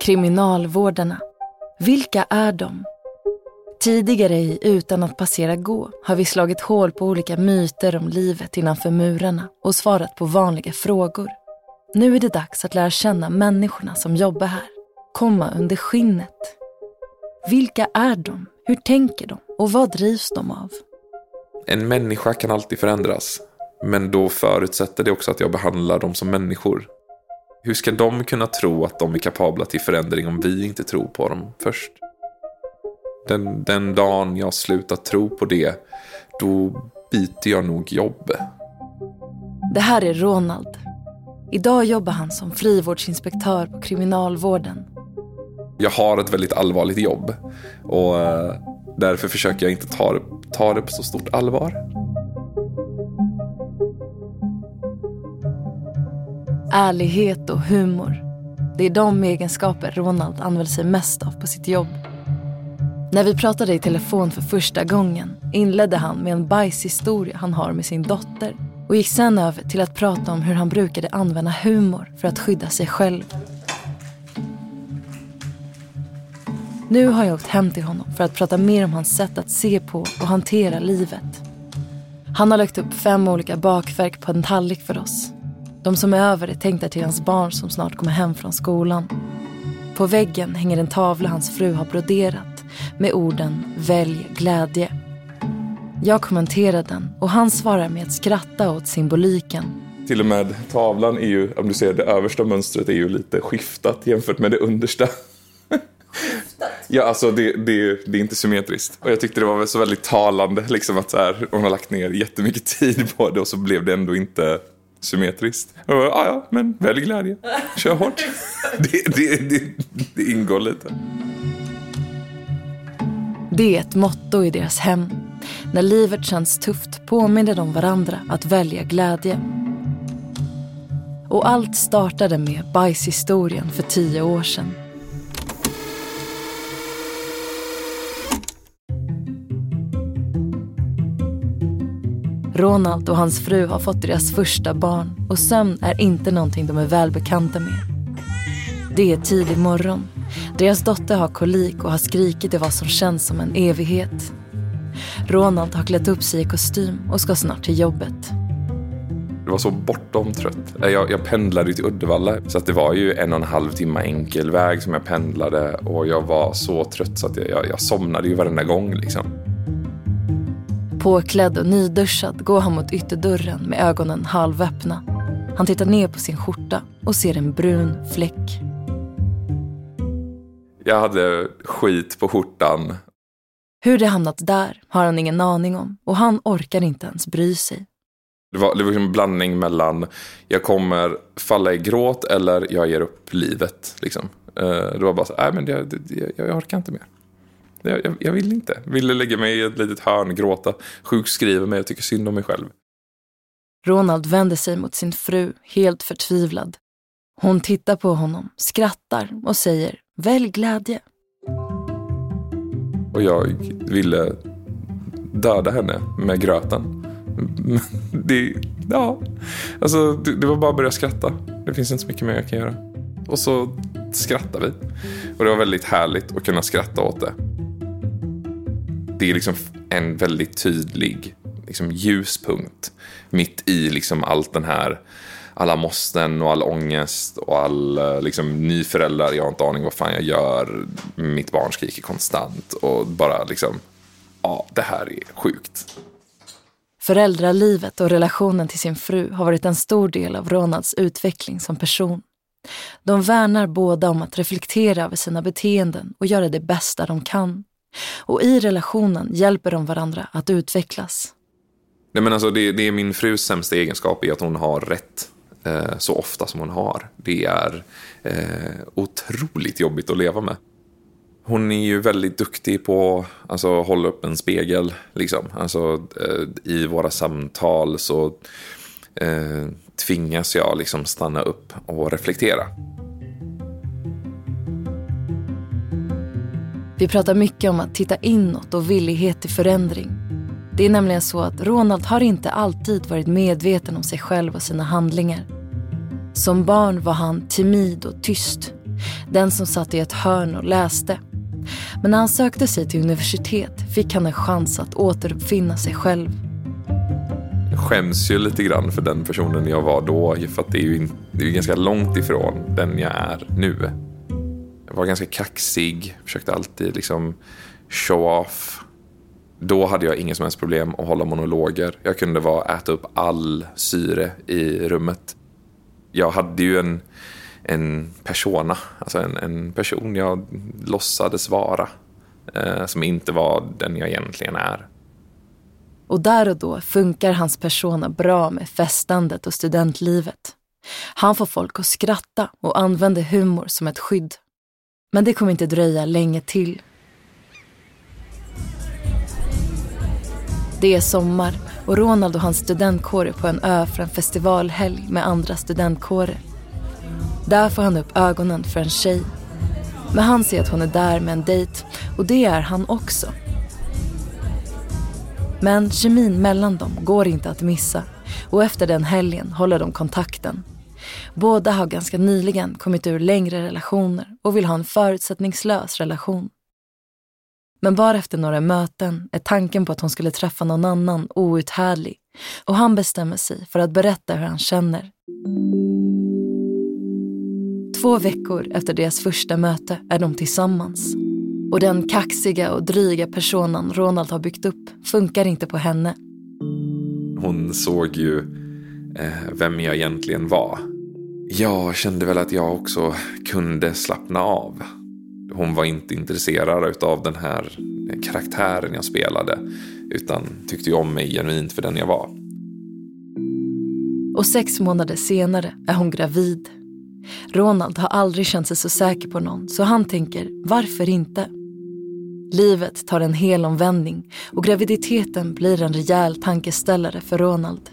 Kriminalvårdarna. Vilka är de? Tidigare i Utan att passera gå har vi slagit hål på olika myter om livet innanför murarna och svarat på vanliga frågor. Nu är det dags att lära känna människorna som jobbar här. Komma under skinnet. Vilka är de? Hur tänker de? Och vad drivs de av? En människa kan alltid förändras. Men då förutsätter det också att jag behandlar dem som människor. Hur ska de kunna tro att de är kapabla till förändring om vi inte tror på dem först? Den, den dagen jag slutar tro på det, då byter jag nog jobb. Det här är Ronald. Idag jobbar han som frivårdsinspektör på kriminalvården. Jag har ett väldigt allvarligt jobb och eh, därför försöker jag inte ta ta det på så stort allvar. Ärlighet och humor. Det är de egenskaper Ronald använder sig mest av på sitt jobb. När vi pratade i telefon för första gången inledde han med en bajshistoria han har med sin dotter och gick sen över till att prata om hur han brukade använda humor för att skydda sig själv. Nu har jag åkt hem till honom för att prata mer om hans sätt att se på och hantera livet. Han har lagt upp fem olika bakverk på en tallrik för oss. De som är över är tänkta till hans barn som snart kommer hem från skolan. På väggen hänger en tavla hans fru har broderat med orden Välj glädje. Jag kommenterar den och han svarar med att skratta åt symboliken. Till och med tavlan är ju, om du ser det översta mönstret är ju lite skiftat jämfört med det understa. Ja, alltså det, det, det, är inte symmetriskt. Och jag tyckte det var så väldigt talande, liksom att så här, hon har lagt ner jättemycket tid på det och så blev det ändå inte symmetriskt. Och, ja, ja, men välj glädje. Kör hårt. Det, det, det, det ingår lite. Det är ett motto i deras hem. När livet känns tufft påminner de varandra att välja glädje. Och allt startade med bajshistorien för tio år sedan. Ronald och hans fru har fått deras första barn och sömn är inte någonting de är välbekanta med. Det är tidig morgon. Deras dotter har kolik och har skrikit i vad som känns som en evighet. Ronald har klätt upp sig i kostym och ska snart till jobbet. Det var så bortom trött. Eh, jag, jag pendlade till Uddevalla så att det var ju en och en halv timme enkel väg som jag pendlade och jag var så trött så att jag, jag, jag somnade ju varenda gång liksom. Påklädd och nyduschad går han mot ytterdörren med ögonen halvöppna. Han tittar ner på sin skjorta och ser en brun fläck. Jag hade skit på skjortan. Hur det hamnat där har han ingen aning om och han orkar inte ens bry sig. Det var, det var en blandning mellan jag kommer falla i gråt eller jag ger upp livet. Liksom. Eh, det var bara så, nej men jag, jag, jag orkar inte mer. Jag, jag, vill inte. Ville lägga mig i ett litet hörn, gråta, sjukskriva mig och tycka synd om mig själv. Ronald vänder sig mot sin fru, helt förtvivlad. Hon tittar på honom, skrattar och säger välj glädje. Och jag ville döda henne med gröten. Det, ja, alltså, det, det var bara att börja skratta. Det finns inte så mycket mer jag kan göra. Och så skrattar vi. Och det var väldigt härligt att kunna skratta åt det det är liksom en väldigt tydlig liksom, ljuspunkt mitt i liksom allt den här alla måsten och all ångest och all eh, liksom, ny. Jag har inte aning vad fan jag gör. Mitt barn skriker konstant och bara liksom, ja, det här är sjukt. Föräldralivet och relationen till sin fru har varit en stor del av Ronalds utveckling som person. De värnar båda om att reflektera över sina beteenden och göra det bästa de kan. Och i relationen hjälper de varandra att utvecklas. Nej, men alltså, det, det är min frus sämsta egenskap i att hon har rätt eh, så ofta som hon har. Det är eh, otroligt jobbigt att leva med. Hon är ju väldigt duktig på alltså, att alltså, hålla upp en spegel. Liksom. Alltså, eh, I våra samtal så eh, tvingas jag liksom stanna upp och reflektera. Vi pratar mycket om att titta inåt och villighet till förändring. Det är nämligen så att Ronald har inte alltid varit medveten om sig själv och sina handlingar. Som barn var han timid och tyst. Den som satt i ett hörn och läste. Men när han sökte sig till universitet fick han en chans att återuppfinna sig själv. Jag skäms ju lite grann för den personen jag var då. För att det är ju, det är ganska långt ifrån den jag är nu. Jag var ganska kaxig, försökte alltid liksom show off. Då hade jag inga som helst problem att hålla monologer. Jag kunde vara, äta upp all syre i rummet. Jag hade ju en, en persona, alltså en, en person jag låtsades vara. Eh, som inte var den jag egentligen är. Och där och då funkar hans persona bra med festandet och studentlivet. Han får folk att skratta och använder humor som ett skydd. Men det kommer inte dröja länge till. Det är sommar och Ronald och hans studentkår är på en ö för en festivalhelg med andra studentkårer. Där får han upp ögonen för en tjej. Men han ser att hon är där med en dejt och det är han också. Men kemin mellan dem går inte att missa och efter den helgen håller de kontakten. Båda har ganska nyligen kommit ur längre relationer och vill ha en förutsättningslös relation. Men bara efter några möten är tanken på att hon skulle träffa någon annan outhärdlig och han bestämmer sig för att berätta hur han känner. Två veckor efter deras första möte är de tillsammans. Och den kaxiga och dryga personen Ronald har byggt upp funkar inte på henne. Hon såg ju eh, vem jag egentligen var. Jag kände väl att jag också kunde slappna av. Hon var inte intresserad av den här karaktären jag spelade. Utan tyckte ju om mig genuint för den jag var. Och sex månader senare är hon gravid. Ronald har aldrig känt sig så säker på någon så han tänker, varför inte? Livet tar en hel omvändning och graviditeten blir en rejäl tankeställare för Ronald.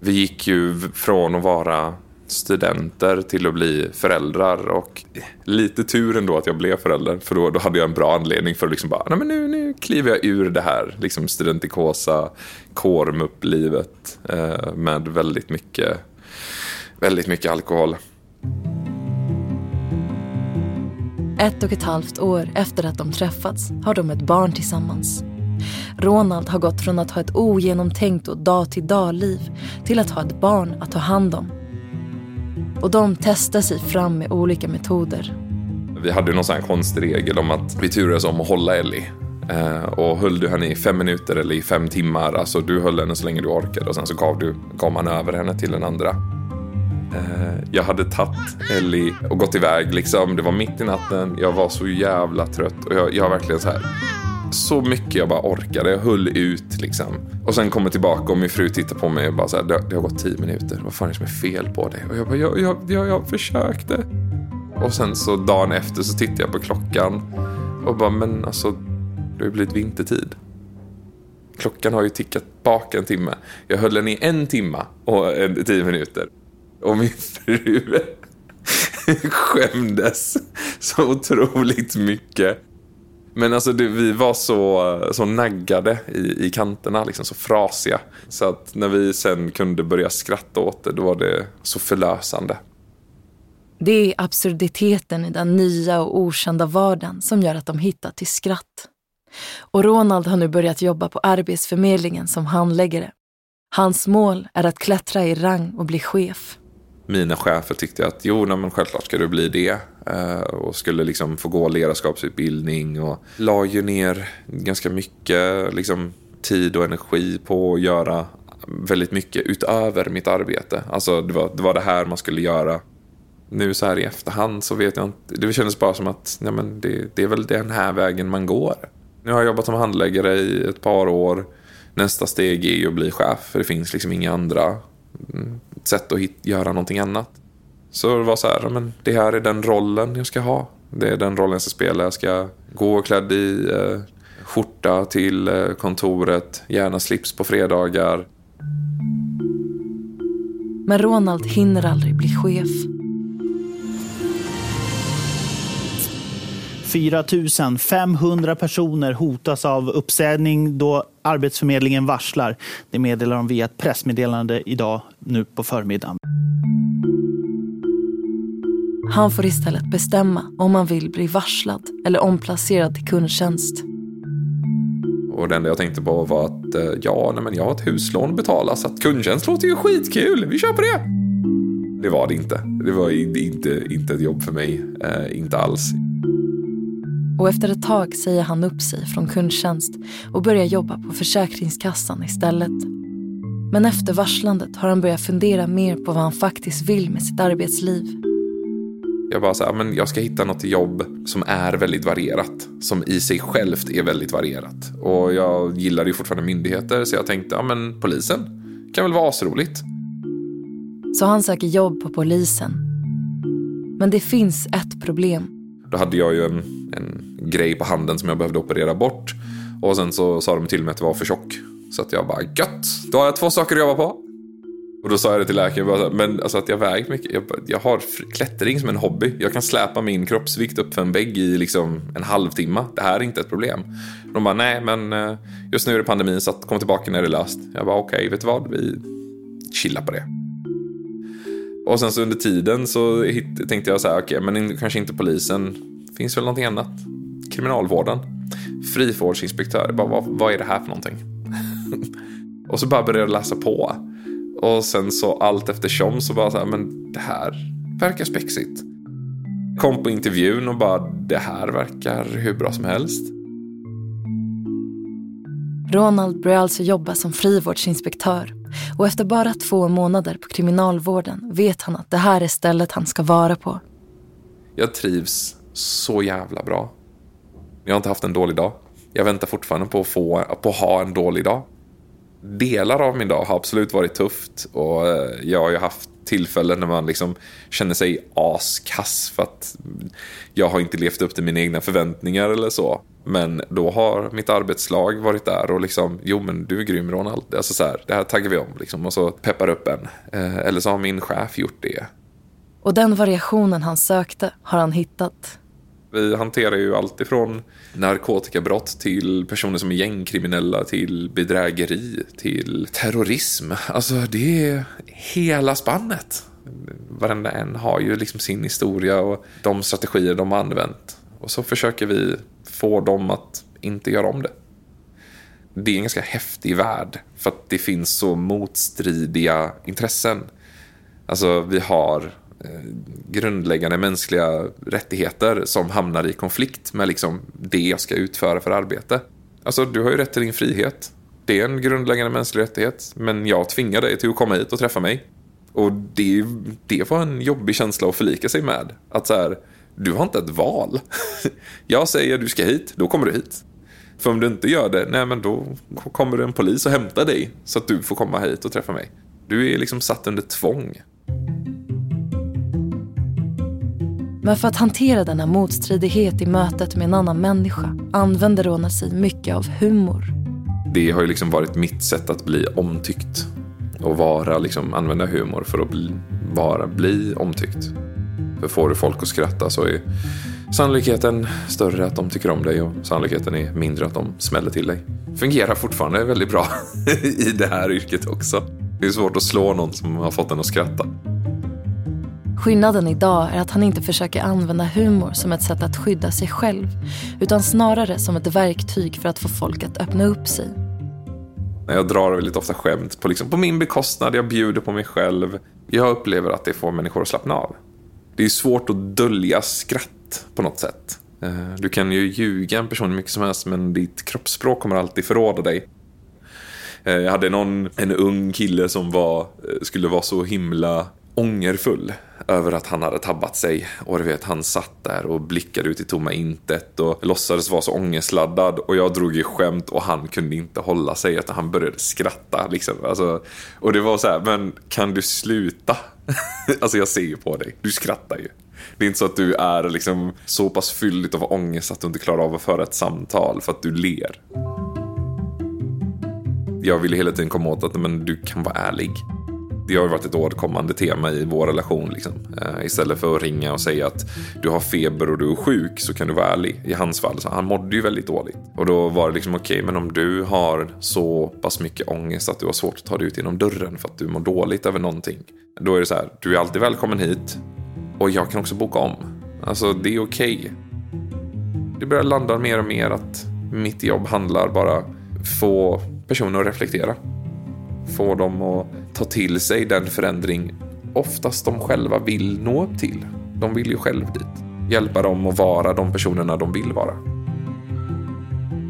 Vi gick ju från att vara studenter till att bli föräldrar och lite tur ändå att jag blev förälder för då, då hade jag en bra anledning för att liksom bara, nej men nu, nu kliver jag ur det här liksom studentikosa kormupplivet eh, med väldigt mycket, väldigt mycket alkohol. Ett och ett halvt år efter att de träffats har de ett barn tillsammans. Ronald har gått från att ha ett ogenomtänkt och dag-till-dag-liv till att ha ett barn att ta hand om. Och de testar sig fram med olika metoder. Vi hade någon sån här konstig regel om att vi turades om att hålla Ellie. Eh, och höll du henne i fem minuter eller i fem timmar, alltså du höll henne så länge du orkade och sen så gav, du, gav man över henne till den andra. Eh, jag hade tagit Ellie och gått iväg liksom. Det var mitt i natten. Jag var så jävla trött och jag, jag verkligen så här. Så mycket jag bara orkade. Jag höll ut liksom. Och sen kommer tillbaka och min fru tittar på mig och bara så här. Det, det har gått tio minuter. Vad fan är det som är fel på dig? Och jag bara, jag, jag, jag, jag försökte. Och sen så dagen efter så tittar jag på klockan och bara, men alltså, det har ju blivit vintertid. Klockan har ju tickat bak en timme. Jag höll den i en timme och en, tio minuter. Och min fru skämdes så otroligt mycket. Men alltså det, vi var så, så naggade i, i kanterna, liksom så frasiga. Så att när vi sen kunde börja skratta åt det, då var det så förlösande. Det är absurditeten i den nya och okända vardagen som gör att de hittar till skratt. Och Ronald har nu börjat jobba på Arbetsförmedlingen som handläggare. Hans mål är att klättra i rang och bli chef mina chefer tyckte att jo, men självklart ska du bli det. Eh, och skulle liksom få gå ledarskapsutbildning och la ju ner ganska mycket liksom, tid och energi på att göra väldigt mycket utöver mitt arbete. Alltså det var, det var det här man skulle göra. Nu så här i efterhand så vet jag inte. Det kändes bara som att nej men det, det är väl den här vägen man går. Nu har jag jobbat som handläggare i ett par år. Nästa steg är ju att bli chef. För det finns liksom inga andra mm, sätt att hit, göra någonting annat. Så det var så här, men det här är den rollen jag ska ha. Det är den rollen jag ska spela. Jag ska gå klädd i eh, skjorta till eh, kontoret, gärna slips på fredagar. Men Ronald hinner aldrig bli chef. 4 500 personer hotas av uppsägning då Arbetsförmedlingen varslar. Det meddelar de via ett pressmeddelande idag, nu på förmiddagen. Han får istället bestämma om han vill bli varslad eller omplacerad till kundtjänst. Och det enda jag tänkte på var att eh, ja, nej, men jag har ett huslån att betala så att kundtjänst låter ju skitkul. Vi kör på det! Det var det inte. Det var inte, inte ett jobb för mig. Eh, inte alls. Och efter ett tag säger han upp sig från kundtjänst och börjar jobba på Försäkringskassan istället. Men efter varslandet har han börjat fundera mer på vad han faktiskt vill med sitt arbetsliv. Jag bara så här, men jag ska hitta något jobb som är väldigt varierat. Som i sig självt är väldigt varierat. Och jag gillar ju fortfarande myndigheter så jag tänkte, ja men polisen kan väl vara asroligt. Så han söker jobb på polisen. Men det finns ett problem. Då hade jag ju en, en grej på handen som jag behövde operera bort. Och sen så sa de till mig att det var för tjock. Så att jag bara, gött! Då har jag två saker att jobba på. Och då sa jag det till läkaren, bara, men alltså att jag väger mycket. Jag, jag, har klättring som en hobby. Jag kan släpa min kroppsvikt upp för en vägg i liksom en halvtimme. Det här är inte ett problem. De bara, nej men eh, just nu är det pandemin så att kom tillbaka när det är löst. Jag bara, okej, okay, vet du vad? Vi chillar på det. Och sen så under tiden så tänkte jag så här, okej, okay, men kanske inte polisen. Finns väl någonting annat? Kriminalvården. Frivårdsinspektör. Bara, vad, vad är det här för någonting? och så bara började jag läsa på. Och sen så allt eftersom så bara så här, men det här verkar spexigt. Kom på intervjun och bara, det här verkar hur bra som helst. Ronald börjar alltså jobba som frivårdsinspektör och efter bara två månader på kriminalvården vet han att det här är stället han ska vara på. Jag trivs så jävla bra. Jag har inte haft en dålig dag. Jag väntar fortfarande på att, få, på att ha en dålig dag. Delar av min dag har absolut varit tufft och eh, jag har ju haft tillfällen när man liksom känner sig askass för att jag har inte levt upp till mina egna förväntningar eller så. Men då har mitt arbetslag varit där och liksom, jo men du är grym Ronald. Alltså så här, det här taggar vi om liksom och så peppar upp en. Eh, eller så har min chef gjort det. Och den variationen han sökte har han hittat. Vi hanterar ju allt ifrån narkotikabrott till personer som är gängkriminella till bedrägeri till terrorism. Alltså det är hela spannet. Varenda en har ju liksom sin historia och de strategier de har använt. Och så försöker vi få dem att inte göra om det. Det är en ganska häftig värld för att det finns så motstridiga intressen. Alltså vi har Eh, grundläggande mänskliga rättigheter som hamnar i konflikt med liksom det jag ska utföra för arbete. Alltså, du har ju rätt till din frihet. Det är en grundläggande mänsklig rättighet, men jag tvingar dig till att komma hit och träffa mig. Och det, det var en jobbig känsla att förlika sig med. Att så här, du har inte ett val. Jag säger du ska hit, då kommer du hit. För om du inte gör det, nej men då kommer det en polis och hämtar dig så att du får komma hit och träffa mig. Du är liksom satt under tvång. Men för att hantera denna motstridighet i mötet med en annan människa använder Ronald sig mycket av humor. Det har ju liksom varit mitt sätt att bli omtyckt. Och vara, liksom, använda humor för att bli, vara, bli omtyckt. För får du folk att skratta så är sannolikheten större att de tycker om dig och sannolikheten är mindre att de smäller till dig. Fungerar fortfarande väldigt bra i det här yrket också. Det är svårt att slå någon som har fått en att skratta. Skillnaden idag är att han inte försöker använda humor som ett sätt att skydda sig själv utan snarare som ett verktyg för att få folk att öppna upp sig. Jag drar väldigt ofta skämt på, liksom, på min bekostnad, jag bjuder på mig själv. Jag upplever att det får människor att slappna av. Det är svårt att dölja skratt på något sätt. Eh, du kan ju ljuga en person hur mycket som helst men ditt kroppsspråk kommer alltid förråda dig. Eh, jag hade någon, en ung kille som var, eh, skulle vara så himla ångerfull över att han hade tabbat sig. Och du vet, han satt där och blickade ut i tomma intet och låtsades vara så ångestladdad. Och jag drog i skämt och han kunde inte hålla sig utan han började skratta. Liksom. Alltså, och det var så här, men kan du sluta? alltså jag ser ju på dig, du skrattar ju. Det är inte så att du är liksom så pass fylld av ångest att du inte klarar av att föra ett samtal för att du ler. Jag ville hela tiden komma åt att men, du kan vara ärlig det har varit ett återkommande tema i vår relation. Liksom. Eh, istället för att ringa och säga att du har feber och du är sjuk så kan du vara ärlig. I hans fall, så han mådde ju väldigt dåligt. Och då var det liksom okej, okay, men om du har så pass mycket ångest att du har svårt att ta dig ut genom dörren för att du mår dåligt över någonting. Då är det så här, du är alltid välkommen hit Och jag kan också boka om. Alltså det är okej. Okay. Det börjar landa mer och mer att mitt jobb handlar bara få personer att reflektera. Få dem att ta till sig den förändring oftast de själva vill nå upp till. De vill ju själv dit. Hjälpa dem att vara de personerna de vill vara.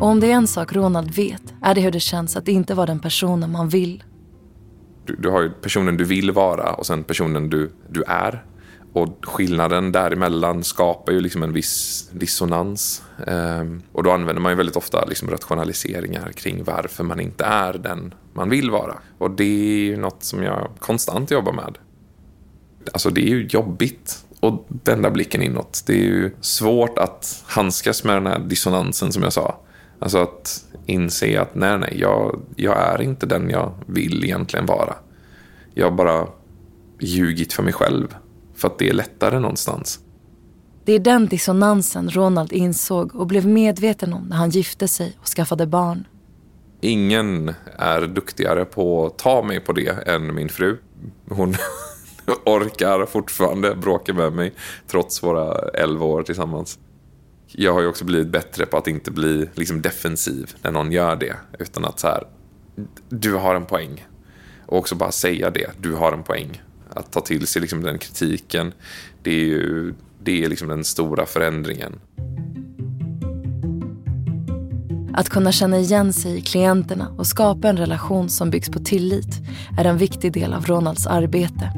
Och om det är en sak Ronald vet är det hur det känns att inte vara den personen man vill. Du, du har ju personen du vill vara och sen personen du, du är. Och skillnaden däremellan skapar ju liksom en viss dissonans. Ehm, och då använder man ju väldigt ofta liksom rationaliseringar kring varför man inte är den man vill vara. Och det är ju något som jag konstant jobbar med. Alltså det är ju jobbigt att vända blicken inåt. Det är ju svårt att handskas med den här dissonansen som jag sa. Alltså att inse att nej, nej, jag, jag är inte den jag vill egentligen vara. Jag har bara ljugit för mig själv. För att det är lättare någonstans. Det är den dissonansen Ronald insåg och blev medveten om när han gifte sig och skaffade barn. Ingen är duktigare på att ta mig på det än min fru. Hon orkar fortfarande bråka med mig trots våra elva år tillsammans. Jag har ju också blivit bättre på att inte bli liksom defensiv när någon gör det. Utan att så här, du har en poäng. Och också bara säga det, du har en poäng. Att ta till sig liksom den kritiken, det är ju det är liksom den stora förändringen. Att kunna känna igen sig i klienterna och skapa en relation som byggs på tillit är en viktig del av Ronalds arbete.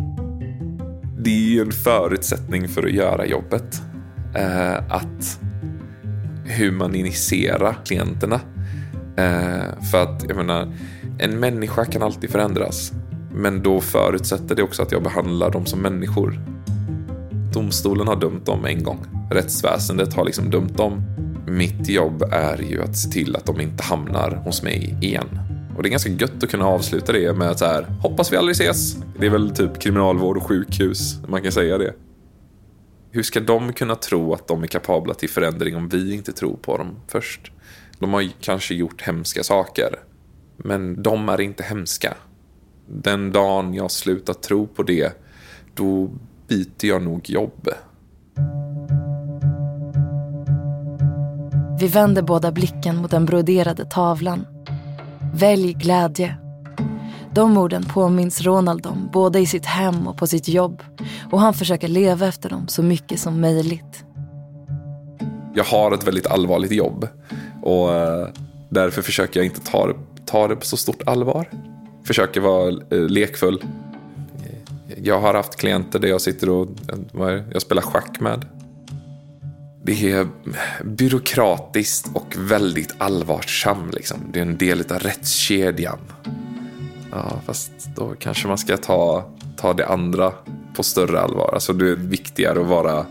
Det är ju en förutsättning för att göra jobbet. Eh, att humanisera klienterna. Eh, för att, jag menar, en människa kan alltid förändras. Men då förutsätter det också att jag behandlar dem som människor. Domstolen har dömt dem en gång. Rättsväsendet har liksom dömt dem. Mitt jobb är ju att se till att de inte hamnar hos mig igen. Och det är ganska gött att kunna avsluta det med att så här, hoppas vi aldrig ses. Det är väl typ kriminalvård och sjukhus, man kan säga det. Hur ska de kunna tro att de är kapabla till förändring om vi inte tror på dem först? De har kanske gjort hemska saker. Men de är inte hemska. Den dagen jag slutar tro på det, då byter jag nog jobb. Vi vänder båda blicken mot den broderade tavlan. Välj glädje. De orden påminns Ronald om både i sitt hem och på sitt jobb och han försöker leva efter dem så mycket som möjligt. Jag har ett väldigt allvarligt jobb och eh, därför försöker jag inte ta det, ta det på så stort allvar. Försöker vara eh, lekfull. Jag har haft klienter där jag sitter och jag spelar schack med. Det är byråkratiskt och väldigt allvarsam. Liksom. Det är en del av rättskedjan. Ja, fast då kanske man ska ta, ta det andra på större allvar. Alltså det är viktigare att vara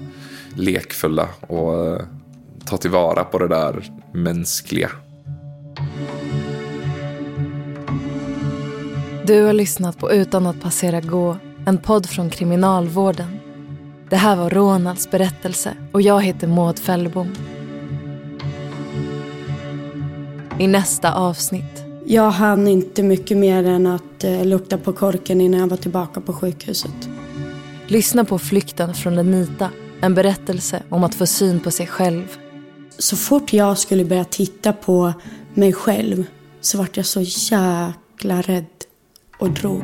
lekfulla och eh, ta tillvara på det där mänskliga. Du har lyssnat på Utan att passera gå, en podd från Kriminalvården. Det här var Ronalds berättelse och jag heter Maud Fällbom. I nästa avsnitt. Jag hann inte mycket mer än att eh, lukta på korken innan jag var tillbaka på sjukhuset. Lyssna på Flykten från Lenita, en berättelse om att få syn på sig själv. Så fort jag skulle börja titta på mig själv så vart jag så jäkla rädd och drog.